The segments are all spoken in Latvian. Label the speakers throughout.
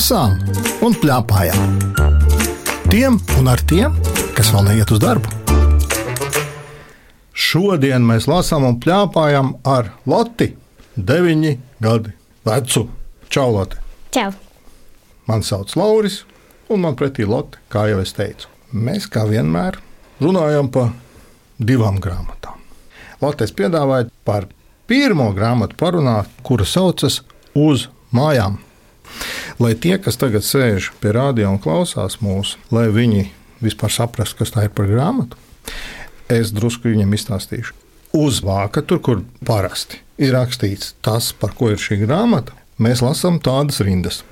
Speaker 1: lasām un plēpājām. Tiem un ar tiem, kas vēl neiet uz darbu. Šodien mēs lasām un plēpājam ar Loti, 9 gadu vecu čaulote.
Speaker 2: Čau!
Speaker 1: Mani sauc Lauris, un man pretī Lotte, kā jau es teicu. Mēs kā vienmēr runājam par divām grāmatām. Lotte es piedāvāju par pirmo grāmatu parunāt, kura saucas Uz mājām. Lai tie, kas tagad sēž pie rādio un klausās mūsu, lai viņi vispār saprastu, kas tā ir par grāmatu, es drusku viņiem izstāstīšu. Uz vāka, tur, kur parasti ir rakstīts tas, par ko ir šī grāmata, mēs lasām tādas rindas.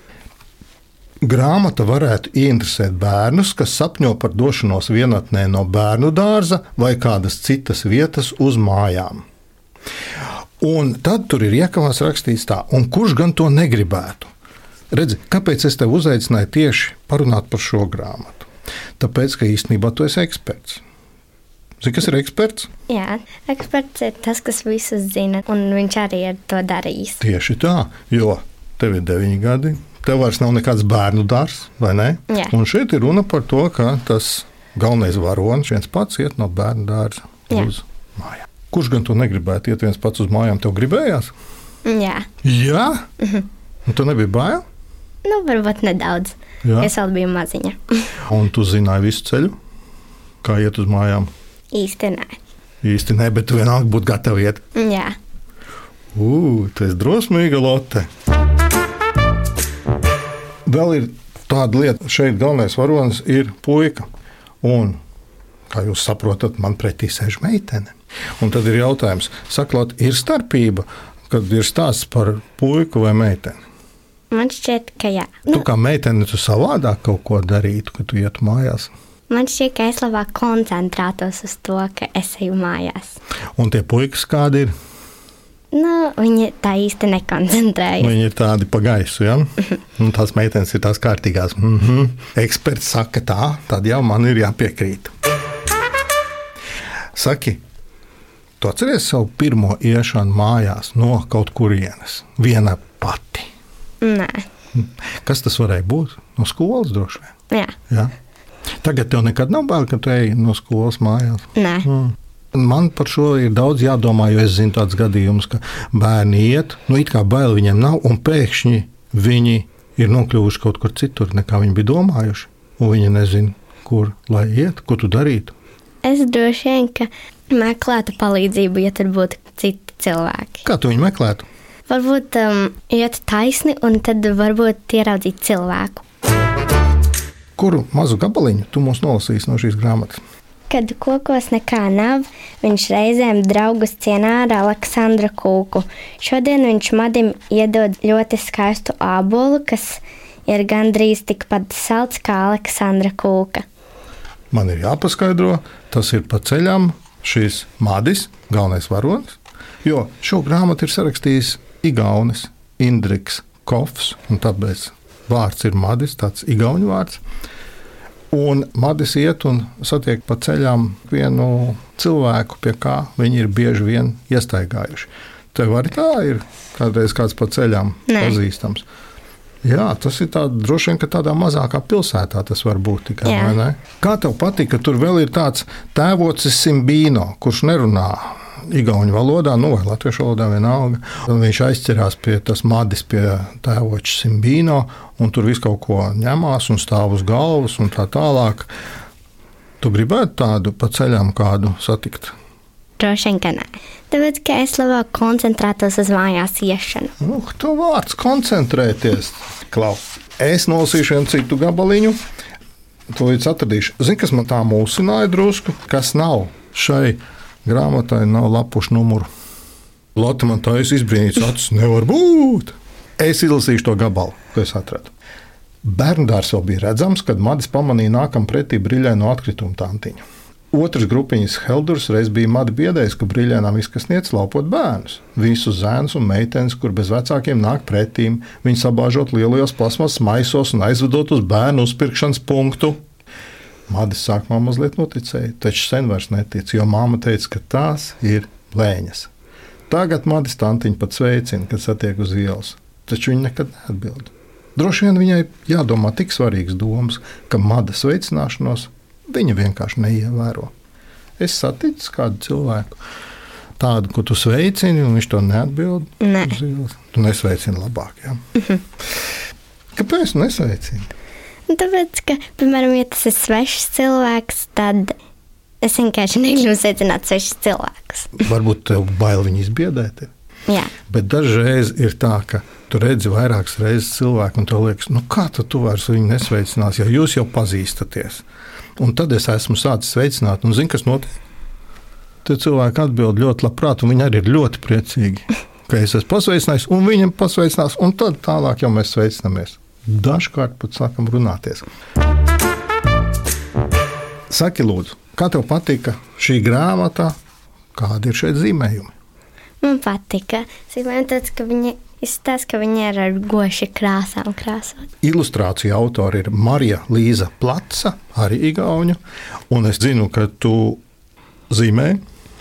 Speaker 1: Grāmata varētu ieinteresēt bērnus, kas sapņo par došanos vienatnē no bērnu dārza vai kādas citas vietas uz mājām. Un tad tur ir iekavās rakstīts tā, un kurš gan to negribētu? Redzi, kāpēc es tevi uzaicināju tieši parunāt par šo grāmatu? Tāpēc, ka īstenībā tu esi eksperts. Zini, kas ir eksperts?
Speaker 2: Jā, eksperts ir tas, kas visu zina, un viņš arī ir to darījis.
Speaker 1: Tieši tā, jo tev ir deviņi gadi, tev vairs nav nekāds bērnu dārzs, vai ne?
Speaker 2: Jā.
Speaker 1: Un šeit ir runa par to, ka tas galvenais varonis viens pats iet no bērnu dārza uz mājām. Kurš gan to negribētu iet viens pats uz mājām? Tev gribējās?
Speaker 2: Jā,
Speaker 1: Jā, un tu nebija bail.
Speaker 2: Nu, varbūt nedaudz.
Speaker 1: Jā.
Speaker 2: Es vēl biju maziņa.
Speaker 1: Un tu zināji visu ceļu, kā iet uz mājām.
Speaker 2: Īsti nē.
Speaker 1: Īsti ne, bet tu vienalga būtu gatava iet.
Speaker 2: Jā,
Speaker 1: Ugh, tas ir drosmīga lote. Vēl ir tāda lieta, šeit galvenais varonis ir puika. Un, kā jūs saprotat, man pretī sēž meitene. Un tad ir jautājums, saklot, ir starpība, kad ir stāsts par puiku vai meiteni.
Speaker 2: Man šķiet, ka jā.
Speaker 1: Tu
Speaker 2: Nu,
Speaker 1: kā meitene, tu savādāk kaut ko darītu, kad tu ietu mājās.
Speaker 2: man šķiet, ka es labāk koncentrētos uz to, ka es eju mājās.
Speaker 1: Un tie puikas kādi ir?
Speaker 2: Nu, viņi tā īsti nekoncentrējas.
Speaker 1: Viņi ir tādi pa gaisu, ja? Un tās meitenes ir tās kārtīgās. Mm -hmm. Eksperts saka tā, tad jau man ir jāpiekrīt. Saki, tu atceries savu pirmo iešanu mājās no kaut kurienes, viena pati.
Speaker 2: Nē,
Speaker 1: Kas tas varēja būt? No skolas droši vien.
Speaker 2: jā,
Speaker 1: Ja? Tagad tev nekad nav bail, ka tu ej no skolas mājās.
Speaker 2: nē.
Speaker 1: Mm. Man par šo ir daudz jādomā, jo es zinu tādus gadījumus, ka bērni iet, nu it kā bail viņiem nav, un pēkšņi viņi ir nokļuvuši kaut kur citur, nekā viņi bija domājuši. Un viņi nezina, kur lai iet, ko tu darītu.
Speaker 2: Es droši vien, ka meklētu palīdzību, ja tur būtu citi cilvēki.
Speaker 1: Kā tu viņu meklētu?
Speaker 2: Varbūt um, iet taisni, un tad varbūt ieraudzīt cilvēku.
Speaker 1: Kuru mazu gabaliņu tu mums nolasīsi no šīs grāmatas?
Speaker 2: Kad kokos nekā nav, viņš reizēm draugus cienā ar Aleksandra kūku. Šodien viņš madim iedod ļoti skaistu ābolu, kas ir gandrīz tikpat salds kā Aleksandra kūka.
Speaker 1: Man ir jāpaskaidro, tas ir pa ceļam šīs madis, galvenais varonis. Jo šo grāmatu ir sarakstījis Igaunis Indriks Kofs, un tāpēc vārds ir madis, tāds igauņu vārds. Un Madis iet un satiek pa ceļām vienu cilvēku, pie kā viņi ir bieži vien iestaigājuši. Tev arī tā ir kādreiz kāds pa ceļām
Speaker 2: Nē.
Speaker 1: pazīstams. Jā, tas ir tā, droši vien, tādā mazākā pilsētā tas var būt tikai. Ne? Kā tev patīk, ka tur vēl ir tāds tēvocis Simbīno, kurš nerunā igauņu valodā, nu vai latviešu valodā vienalga. Viņš aizķerās pie tas madis pie tēvoča Simbīno, un tur viss kaut ko ņemās un stāv uz galvas un tā tālāk. Tu gribētu tādu pa ceļām kādu satikt?
Speaker 2: Droši vien, ka nē. Tāpēc, ka es labāk koncentrētos uz mājās iešanu.
Speaker 1: Nu, tu vārds koncentrēties. Klau. Es nolasīšu vienu citu gabaliņu. To līdz atradīšu. Zini, kas man tā mūsināja drusku? Kas nav šai grāmatai, nav lapušu numuru. Lotte man tā izbrīnīts, acis nevar būt. Es izlasīšu to gabalu, ko es atradu. Bērndārs jau bija redzams, kad Madis pamanīja nākam pretī brīļaino atkrituma tantiņu. Otrs grupiņas Heldurs reiz bija madi biedējis, ka brīļainām izkasniec laupot bērnus. Visus zēnus un meitenes, kur bez vecākiem nāk pretīm, viņi sabāžot lielajos plasmas maisos un aizvedot uz bērnu uzpirkšanas punktu. Madis sākumā mazliet noticēja, taču sen vairs netic, jo māma teica, ka tās ir blēņas. Tagad Madis tantiņu pat sveicina, kad satiek uz ielas, taču viņa nekad neatbild. Droši vien viņai jādomā tik svarīgas domas, ka mada sveicināšanos viņa vienkārši neievēro. Es satiku kādu cilvēku, tādu, ko tu sveicini, un viņš to neatbild.
Speaker 2: Nē.
Speaker 1: ielas. Tu nesveicini labāk. Ja? Kāpēc tu nesveicini?
Speaker 2: Nu, Tāpēc, ka, piemēram, ja tas ir svešs cilvēks, tad es vienkārši negribu sveicināt svešus cilvēkus.
Speaker 1: Varbūt tev bail viņu izbiedēt.
Speaker 2: Jā,
Speaker 1: Bet dažreiz ir tā, ka tu redzi vairākas reizes cilvēku, un tev liekas, nu kā tu, tu vairs viņu nesveicinās, ja jūs jau pazīstaties. Un tad es esmu sācis sveicināt, un zini, kas notiek? Tad cilvēki atbild ļoti labprāt, un viņi arī ir ļoti priecīgi, ka es esmu pasveicinājis, un viņam pasveicinās, un tad tālāk jau mēs sveicinamies. Dažkārt pat sākam runāties. Saki, lūdzu, kā tev patika šī grāmata, kādi ir šeit zīmējumi?
Speaker 2: man patika. Zīmējumi tāds, ka viņi izskatās, ka viņi ir ar goši krāsām krāsot.
Speaker 1: Ilustrāciju autori ir Marija Līza Plata, arī Igaunija. Un es zinu, ka tu zīmē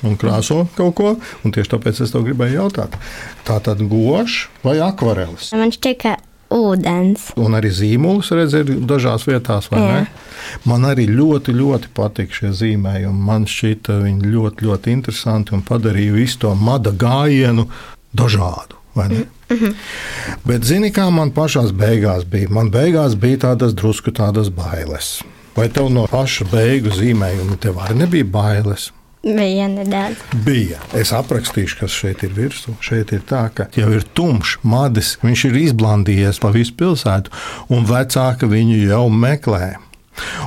Speaker 1: un krāso kaut ko, un tieši tāpēc es tev gribēju jautāt. Tā tad gošs vai akvarelis?
Speaker 2: Man šķiet, ka ūdens.
Speaker 1: Un arī zīmolus redzēt dažās vietās, vai
Speaker 2: Jā.
Speaker 1: ne? Man arī ļoti, ļoti patīk šie zīmējumi. Man šķita viņi ļoti, ļoti interesanti un padarīja visu to mada gājienu dažādu. vai ne? Bet zini, kā man pašā beigās bija? Man beigās bija tādas drusku tādas bailes. Vai tev no paša beigu zīmējuma tev arī nebija bailes?
Speaker 2: Bija nedaudz.
Speaker 1: Bija. Es aprakstīšu, kas šeit ir virsū. Šeit ir tā, ka jau ir tumšs, madis, viņš ir izblandījies pa visu pilsētu, un vecāki viņu jau meklē.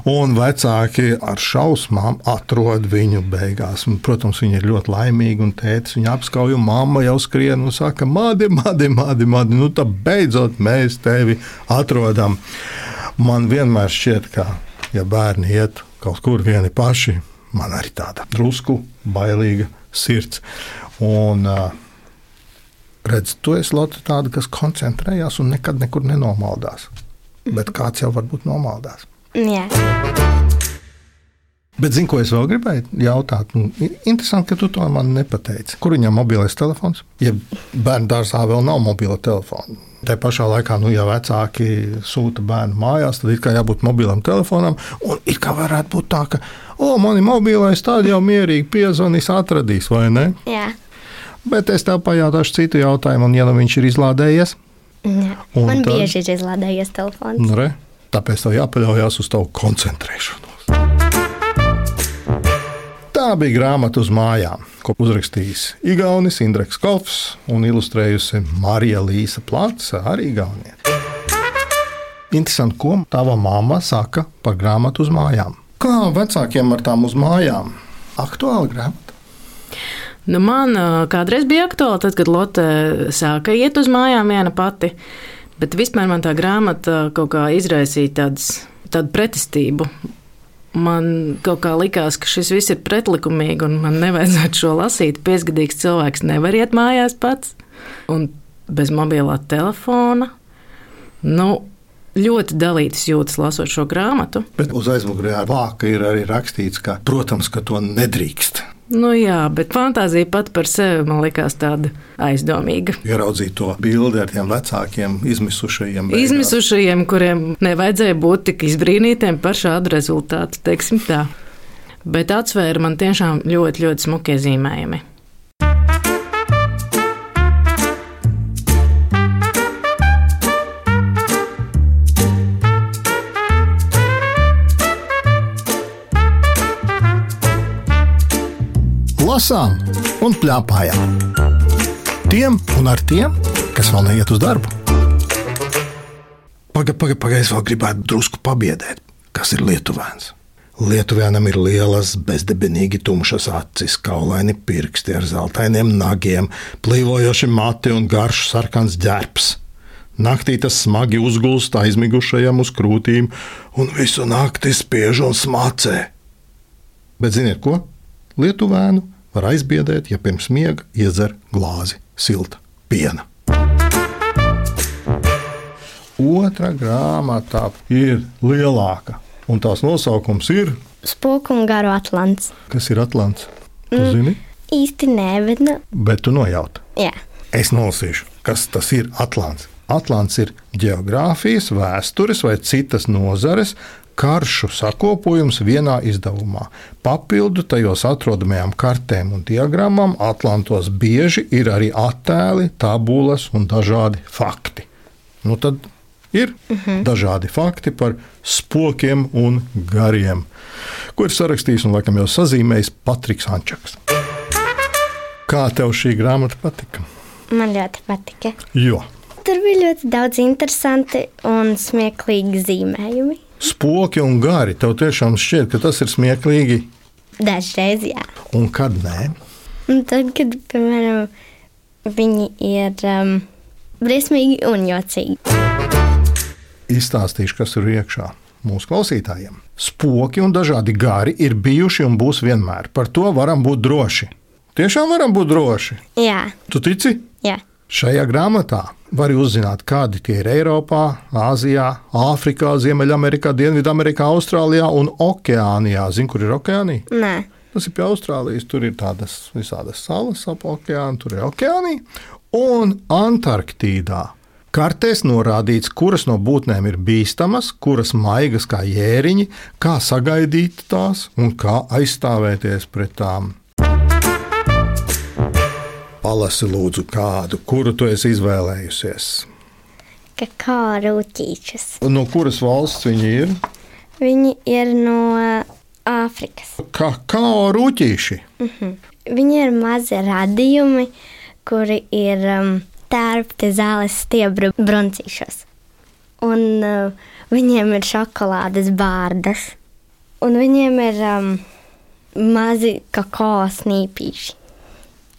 Speaker 1: Un vecāki ar šausmām atrod viņu beigās. Un, protams, viņi ir ļoti laimīgi, un tēvs viņu apskauj, un mamma jau skrien un saka, madi, madi, madi, madi. Nu, tad beidzot mēs tevi atrodam. Man vienmēr šķiet, ka, ja bērni iet kaut kur vieni paši, man arī tāda drusku bailīga sirds. Un, redz, tu esi Lotte tāda, kas koncentrējās un nekad nekur nenomaldās. Bet kāds jau varbūt nomaldās.
Speaker 2: Jā,
Speaker 1: Bet, zini, ko es vēl gribēju jautāt? Nu, ir Interesanti, ka tu to man nepateici. Kur viņam ir mobilais telefons? Ja bērnu dārzā vēl nav mobila telefona. Tā pašā laikā, nu, ja vecāki sūta bērnu mājās, tad ir jābūt mobilam telefonam. Un it kā varētu būt tā, ka, o, man ir mobilais, tad jau mierīgi piezvanīs, atradīs, vai ne?
Speaker 2: jā.
Speaker 1: Bet es tev pajautāšu citu jautājumu, un ja nu viņš ir izlādējies,
Speaker 2: jā.
Speaker 1: Un
Speaker 2: Man
Speaker 1: tad?
Speaker 2: bieži ir izlādējies telefons.
Speaker 1: nu, re, tāpēc tev jāpaļaujas uz tavu koncentrēšanos. Tā bija grāmata uz mājām, ko uzrakstījis Igaunis Indreks Kolfs un ilustrējusi Marija Līsa Plāca, arī Igaunieta. Interesanti, ko tava mamma saka par grāmatu uz mājām. Kā vecākiem ar tām uz mājām? Aktuāla grāmata.
Speaker 3: Nu, man kādreiz bija aktuāli, tad, kad Lotte sāka iet uz mājām viena pati. Bet vispār man tā grāmata kaut kā izraisīja tādas, tādu pretestību. Man kaut kā likās, ka šis viss ir pretlikumīgi un man nevajadzētu šo lasīt. Piesgadīgs cilvēks nevar iet mājās pats un bez mobilā telefona. Nu, ļoti dalītas jūtas lasot šo grāmatu.
Speaker 1: Bet uz aizmugurējā vāka ir arī rakstīts, ka, protams, ka to nedrīkst.
Speaker 3: Nu, jā, bet fantāzija pat par sevi man likās tāda aizdomīga.
Speaker 1: Ieraudzīt to bildi ar tiem vecākiem, izmisušajiem. beigās.
Speaker 3: Izmisušajiem, kuriem nevajadzēja būt tik izbrīnītiem par šādu rezultātu, teiksim tā. Bet atsvēra man tiešām ļoti, ļoti smukie zīmējumi.
Speaker 1: Lasām un plēpājām. Tiem un ar tiem, kas vēl neiet uz darbu. Pagaid, pagaid, pagaid, es vēl gribētu drusku pabiedēt, kas ir lietuvēns. Lietuvēnam ir lielas, bezdebenīgi tumšas acis, kaulaini pirksti ar zeltainiem nagiem, plīvojoši mati un garš sarkans ģērbs. Naktī tas smagi uzgulst aizmigušajam uz krūtīm un visu nakti spiež un smacē. Bet ziniet ko? Lietuvēnu var aizbiedēt, ja pirms miega iedzer glāzi silta piena. Otra grāmata ir lielāka, un tās nosaukums ir
Speaker 2: Spoku un garu atlants.
Speaker 1: Kas ir Atlants? Tu zini,
Speaker 2: Īsti nē, bet nu,
Speaker 1: bet tu nojaut.
Speaker 2: jā.
Speaker 1: Es nolasīšu, kas tas ir Atlants. Atlants ir geogrāfijas, vēstures vai citas nozares karšu sakopojums vienā izdevumā. Papildu tajos atrodamajām kartēm un diagrammām Atlantos bieži ir arī attēli, tabulas un dažādi fakti. Nu tad ir uh -huh. dažādi fakti par spokiem un gariem, ko ir sarakstījis un laikam jau sazīmējis Patriks Ančaks. Kā tev šī grāmata patika?
Speaker 2: Man ļoti patika.
Speaker 1: Jo.
Speaker 2: Tur bija ļoti daudz interesanti un smieklīgi zīmējumi.
Speaker 1: Spoki un gari. Tev tiešām šķiet, ka tas ir smieklīgi.
Speaker 2: Dažreiz, jā.
Speaker 1: Un kad nē?
Speaker 2: Un tad, kad, piemēram, viņi ir um, briesmīgi un jocīgi
Speaker 1: izstāstīšu, kas ir iekšā mūsu klausītājiem. Spoki un dažādi gari ir bijuši un būs vienmēr. Par to varam būt droši. Tiešām varam būt droši.
Speaker 2: Jā.
Speaker 1: Tu tici?
Speaker 2: Jā.
Speaker 1: Šajā grāmatā var uzzināt, kādi tie ir Eiropā, Āzijā, Āfrikā, Ziemeļamerikā, Dienvidamerikā, Austrālijā un Okeānijā. Zini, kur ir Okeānija?
Speaker 2: Nē.
Speaker 1: Tas ir pie Austrālijas. Tur ir tādas visādas salas ap okeānu, tur ir Okeānija un Antarktīdā. Kartēs norādīts, kuras no būtnēm ir bīstamas, kuras maigas kā jēriņi, kā sagaidīt tās un kā aizstāvēties pret tām. Palasi lūdzu kādu, kuru tu esi izvēlējusies.
Speaker 2: Kā rūtīšas.
Speaker 1: No kuras valsts viņi ir?
Speaker 2: Viņi ir no Āfrikas.
Speaker 1: Kā kā rūtīši?
Speaker 2: Uh -huh. Viņi ir mazi radījumi, kuri ir um, tērpti zāles stiebru broncīšos. Un uh, viņiem ir šokolādes bārdas. Un viņiem ir um, mazi kakao snīpīši.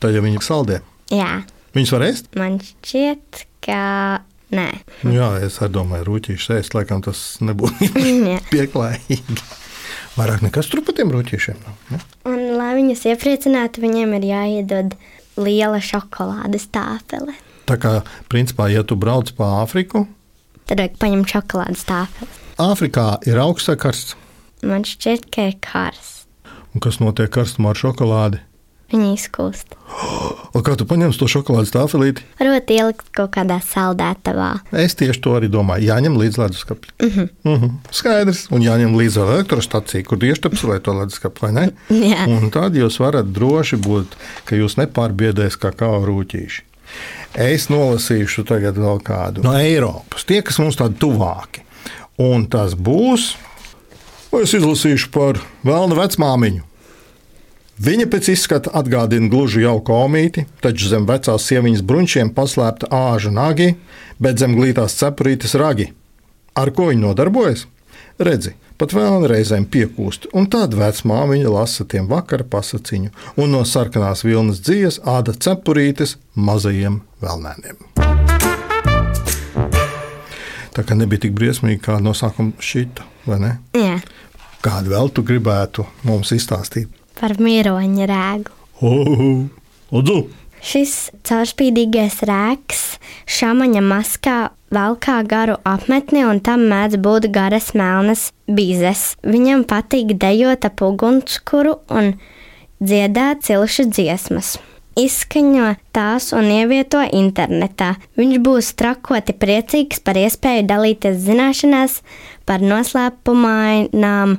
Speaker 1: Tad jau viņi saldē.
Speaker 2: Jā.
Speaker 1: Viņus var ēst?
Speaker 2: Man šķiet, ka nē.
Speaker 1: Jā, es domāju, rūtīšus ēst, laikam tas nebūtu pieklājīgi. Vairāk nekas tur par tiem rūtīšiem nav. Ne?
Speaker 2: Un, lai viņus iepriecinātu, viņiem ir jāiedod liela šokolādes tāfele.
Speaker 1: Tā kā, principā, ja tu brauc pa Āfriku,
Speaker 2: tad vajag paņemt šokolādes tāfeli.
Speaker 1: Āfrikā ir augsts karsts?
Speaker 2: Man šķiet, ka ir karsts.
Speaker 1: Un kas notiek karstumā ar šokolādi?
Speaker 2: Viņa izkūst.
Speaker 1: Un kā tu paņemsi to šokolādes tāfelīti?
Speaker 2: Varbūt ielikt kaut kādā saldētavā.
Speaker 1: Es tieši to arī domāju. Jāņem līdzi leduskapis.
Speaker 2: Mm -hmm.
Speaker 1: mm -hmm. Skaidrs. Un jāņem līdzi elektrostacija, kur tieši tapsulē to leduskapi, vai ne?
Speaker 2: Jā.
Speaker 1: Un tad jūs varat droši būt, ka jūs nepārbiedēs kā kā rūtīši. Es nolasīšu tagad vēl kādu no Eiropas, tie, kas mums tādi tuvāki. Un tas būs, es izlasīšu par vēlnu vecmāmiņu. Viņa pēc izskata atgādina gluži jauku omīti, taču zem vecās sieviņas bruņšiem paslēpta āža nagi, bet zem glītās cepurītes ragi. Ar ko viņa nodarbojas? Redzi, pat vēl reizēm piekūst, un tad vecmāmiņa lasa tiem vakara pasakiņu, un no sarkanās vilnas dzīves āda cepurītes mazajiem vēlnēniem. Tā kā nebija tik briesmīgi kā no sākuma šita, vai ne?
Speaker 2: Jā.
Speaker 1: Kādu vēl tu gribētu mums izstāstīt?
Speaker 2: Par miroņa rēgu.
Speaker 1: Lūdzu!
Speaker 2: Šis caurspīdīgais rēks šāmaņa maskā valkā garu apmetni un tam mēdz būt garas melnas bīzes. Viņam patīk dejot ap ugunskura un dziedāt cilšu dziesmas. Izskaņo tās un ievieto internetā. Viņš būs trakoti priecīgs par iespēju dalīties zināšanās par noslēpumainām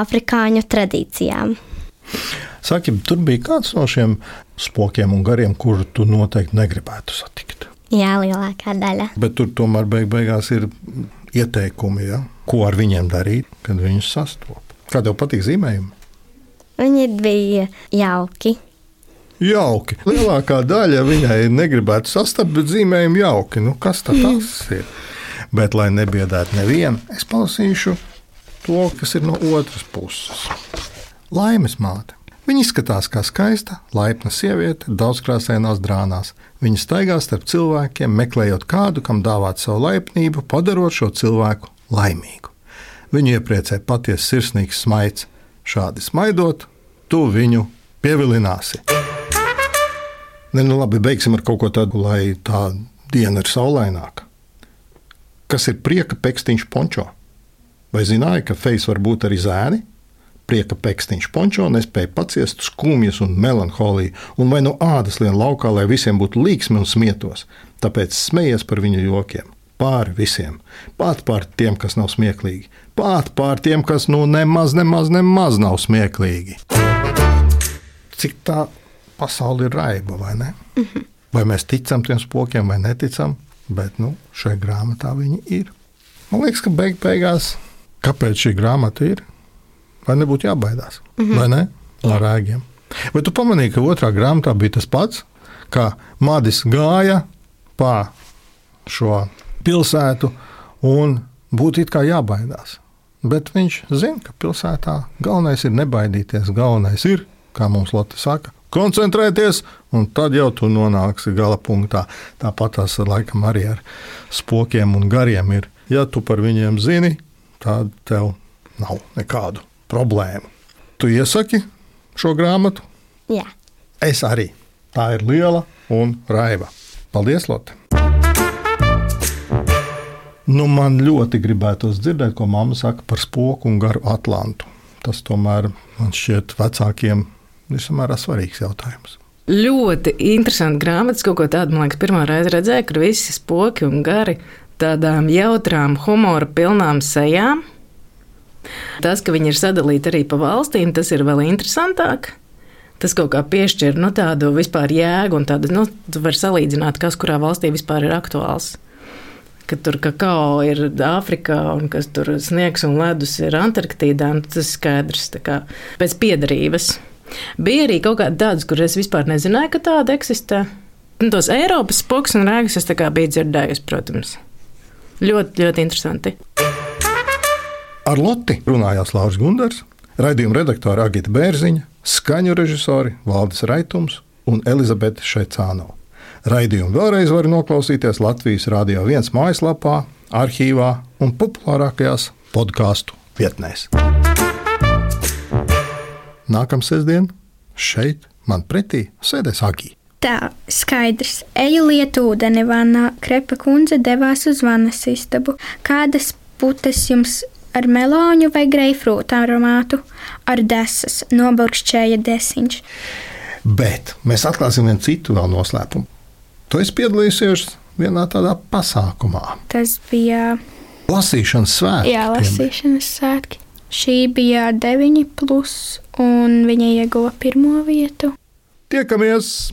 Speaker 2: afrikāņu tradīcijām.
Speaker 1: Saki, tur bija kāds no šiem spokiem un gariem, kuru tu noteikti negribētu satikt.
Speaker 2: Jā, lielākā daļa.
Speaker 1: Bet tur tomēr beig beigās ir ieteikumi, ja? ko ar viņiem darīt, kad viņus sastopas. Kā tev patīk zīmējumi?
Speaker 2: Viņi bija jauki.
Speaker 1: Jauki. Lielākā daļa viņai negribētu sastapt, bet zīmējumi jauki. Nu, kas tas ir? Bet, lai nebiedētu nevienu, es palasīšu to, kas ir no otras puses. Laimes māte. Viņa izskatās kā skaista, laipna sieviete, daudzkrāsainās drānās. Viņa staigā starp cilvēkiem, meklējot kādu, kam dāvāt savu laipnību, padarot šo cilvēku laimīgu. Viņu iepriecē patiesi sirsnīgs smaids. Šādi smaidot, tu viņu pievilināsi. Ne, nu labi, beigsim ar kaut ko tādu, lai tā diena ir saulaināka. Kas ir prieka pekstiņš pončo? Vai zināja, ka fejs var būt arī zēni? Prieka pēkstiņš pončo nespēja paciest skumjas un melanholiju, un vai no ādas lien laukā, lai visiem būtu līksmi un smietos. Tāpēc smejies par viņu jokiem. Pāri visiem, pat pār tiem, kas nav smieklīgi, pat pār tiem, kas nu nemaz, nemaz, nemaz nav smieklīgi. Cik tā pasaule ir raiba, vai ne? Mm -hmm. Vai mēs ticam tiem spokiem vai neticam, bet nu, šai grāmatā viņi ir. Man liekas, ka beig beigās, kāpēc šī grāmata ir, vai nebūtu jābaidās, mm -hmm. vai ne? Ar rēgiem. Vai tu pamanīji, ka otrā grāmatā bija tas pats, kā Madis gāja pa šo pilsētu un būtu it kā jābaidās. Bet viņš zina, ka pilsētā galvenais ir nebaidīties. Galvenais ir, kā mums Lotte saka, koncentrēties, un tad jau tu nonāksi gala punktā. Tāpat tas laikam arī ar spokiem un gariem ir. Ja tu par viņiem zini, tad tev nav nekādu problēmu. Tu iesaki šo grāmatu?
Speaker 2: Jā.
Speaker 1: Es arī. Tā ir liela un raiva. Paldies, Lotte! Nu, man ļoti gribētos dzirdēt, ko mamma saka par spoku un garu Atlantu. Tas tomēr man šķiet vecākiem vismaz svarīgs jautājums.
Speaker 3: Ļoti interesanti grāmatas, kaut ko tādu, man liekas, pirmā reize redzēju, kur visi spoki un gari tādām jautrām, humora pilnām sejām. Tas, ka viņi ir sadalīti arī pa valstīm, tas ir vēl interesantāk. Tas kaut kā piešķir nu, tādu vispār jēgu un tādu, nu, tu vari salīdzināt, kas kurā valstī vispār ir aktuāls. Ka tur kakao ir Āfrikā, un kas tur sniegs un ledus ir Antarktīdā, nu, tas ir skaidrs kā, pēc piedarības. Bija arī kaut kāda tāda, kur es vispār nezināju, ka tāda eksistē. Un tos Eiropas spoks un rēgas es biju dzirdējusi, protams. Ļoti, ļoti interesanti.
Speaker 1: Ar Loti runājās Lauris Gundars, raidījuma redaktore Agita Bērziņa, skaņu režisori Valdis Raitums un Elizabete Šaicāno. Raidījumu vēlreiz var noklausīties Latvijas Rādio 1 mājaslapā, arhīvā un populārākajās podkāstu vietnēs. Nākamā sestdiena šeit man pretī sēdēs Agija.
Speaker 4: Tā, skaidrs. Eju lietu ūdeni vannā. Krepa kundze devās uz vannas istabu. Kādas putes jums ar meloņu vai greifrūtu aromātu? Ar desas, nobalkšķēja desiņš.
Speaker 1: Bet mēs atklāsim vienu citu vēl noslēpumu. Tu esi piedalījusies vienā tādā pasākumā.
Speaker 4: Tas bija
Speaker 1: lasīšanas svētki.
Speaker 4: Jā, lasīšanas svētki. Šī bija 9, plus, un viņa ieguva pirmo vietu.
Speaker 1: Tiekamies!